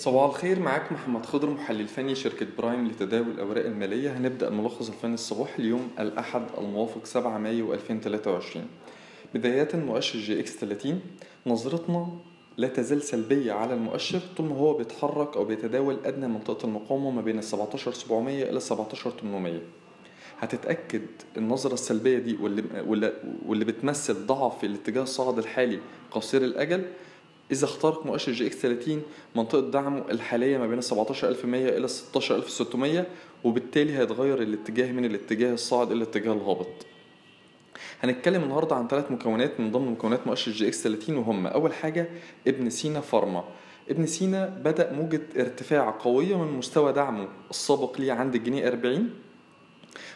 صباح الخير معاك محمد خضر محلل فني شركة برايم لتداول الأوراق المالية. هنبدأ الملخص الفني الصباحي اليوم الأحد الموافق 7 مايو 2023 بداية مؤشر EGX 30 نظرتنا لا تزال سلبية على المؤشر طول ما هو بيتحرك أو بيتداول أدنى منطقة المقاومة ما بين ال 17700 إلى 17800 هتتأكد النظرة السلبية دي واللي, واللي, بتمثل ضعف الاتجاه الصاعد الحالي قصير الأجل؟ إذا اخترق مؤشر EGX 30 منطقة دعمه الحالية ما بين 17100 إلى 16600 وبالتالي هيتغير الاتجاه من الاتجاه الصاعد إلى الاتجاه الهابط. هنتكلم النهارده عن ثلاث مكونات من ضمن مكونات مؤشر EGX 30 وهم أول حاجة ابن سينا فارما. ابن سينا بدأ موجة ارتفاع قوية من مستوى دعمه السابق ليه عند الجنيه 40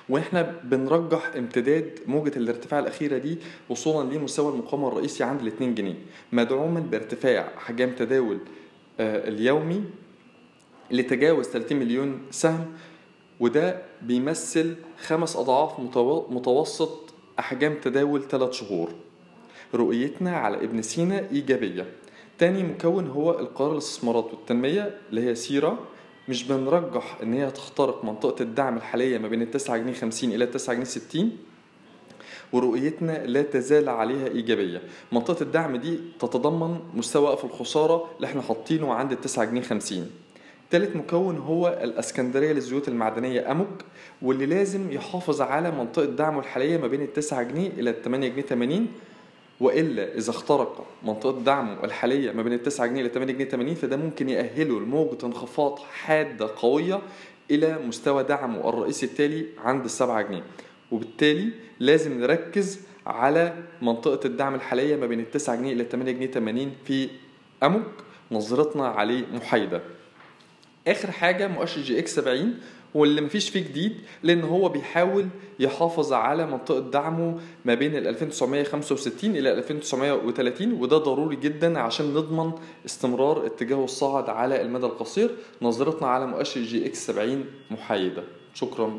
وإحنا بنرجح امتداد موجة الارتفاع الأخيرة دي وصولا لمستوى المقاومة الرئيسي عند ال 2 جنيه. مدعوما بارتفاع حجم تداول اليومي لتجاوز 30 مليون سهم وده بيمثل خمس أضعاف متوسط أحجام تداول 3 شهور. رؤيتنا على ابن سينا إيجابية. تاني مكون هو القرار الاستثمارات والتنمية اللي هي سيرة مش بنرجح إن هي تخترق منطقة الدعم الحالية ما بين التسعة جنيه خمسين إلى التسعة جنيه ستين؟ ورؤيتنا لا تزال عليها إيجابية. منطقة الدعم دي تتضمن مستوى وقف الخسارة اللي إحنا حاطينه عند التسعة جنيه خمسين. تالت مكون هو الإسكندرية للزيوت المعدنية أموج واللي لازم يحافظ على منطقة دعمه الحالية ما بين التسعة جنيه إلى التمانية جنيه تمانين. وإلا إذا اخترق منطقة دعمه الحالية ما بين ال 9 جنيه ل 8 جنيه 80 فده ممكن يأهله لموجه انخفاض حادة قوية إلى مستوى دعمه الرئيسي التالي عند ال 7 جنيه. وبالتالي لازم نركز على منطقة الدعم الحالية ما بين ال 9 جنيه إلى 8 جنيه 80 في أموك نظرتنا عليه محايدة. آخر حاجة مؤشر EGX 70 واللي مفيش فيه جديد لأن هو بيحاول يحافظ على منطقة دعمه ما بين ال 2965 إلى 2930 وده ضروري جدا عشان نضمن استمرار اتجاهه الصاعد على المدى القصير. نظرتنا على مؤشر EGX 70 محايدة. شكرا.